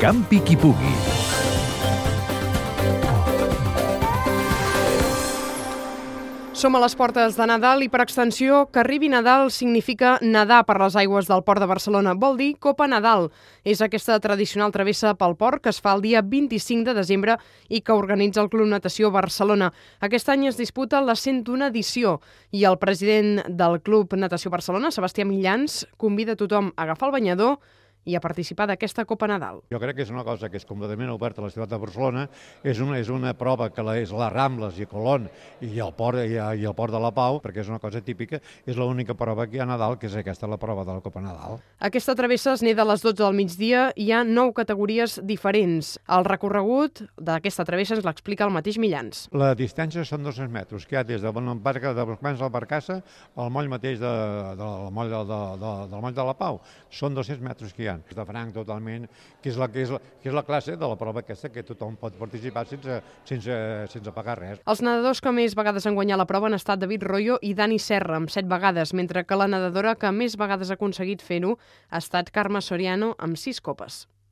Campi Kipugi. Som a les portes de Nadal i, per extensió, que arribi Nadal significa nedar per les aigües del Port de Barcelona. Vol dir Copa Nadal. És aquesta tradicional travessa pel port que es fa el dia 25 de desembre i que organitza el Club Natació Barcelona. Aquest any es disputa la 101 edició i el president del Club Natació Barcelona, Sebastià Millans, convida tothom a agafar el banyador i a participar d'aquesta Copa Nadal. Jo crec que és una cosa que és completament oberta a la ciutat de Barcelona, és una, és una prova que la, és les Rambles i Colón i el, port, i, i el Port de la Pau, perquè és una cosa típica, és l'única prova que hi ha a Nadal, que és aquesta la prova de la Copa Nadal. Aquesta travessa es neda a les 12 del migdia i hi ha nou categories diferents. El recorregut d'aquesta travessa ens l'explica el mateix Millans. La distància són 200 metres, que hi ha des de Bonambarca, de Boscans al Barcassa al moll mateix de, de, moll de, de, de, del moll de la Pau. Són 200 metres que hi ha de franc totalment, que és, la, que, és la, que és la classe de la prova aquesta que tothom pot participar sense, sense, sense pagar res. Els nedadors que més vegades han guanyat la prova han estat David Royo i Dani Serra, amb set vegades, mentre que la nedadora que més vegades ha aconseguit fer-ho ha estat Carme Soriano, amb sis copes.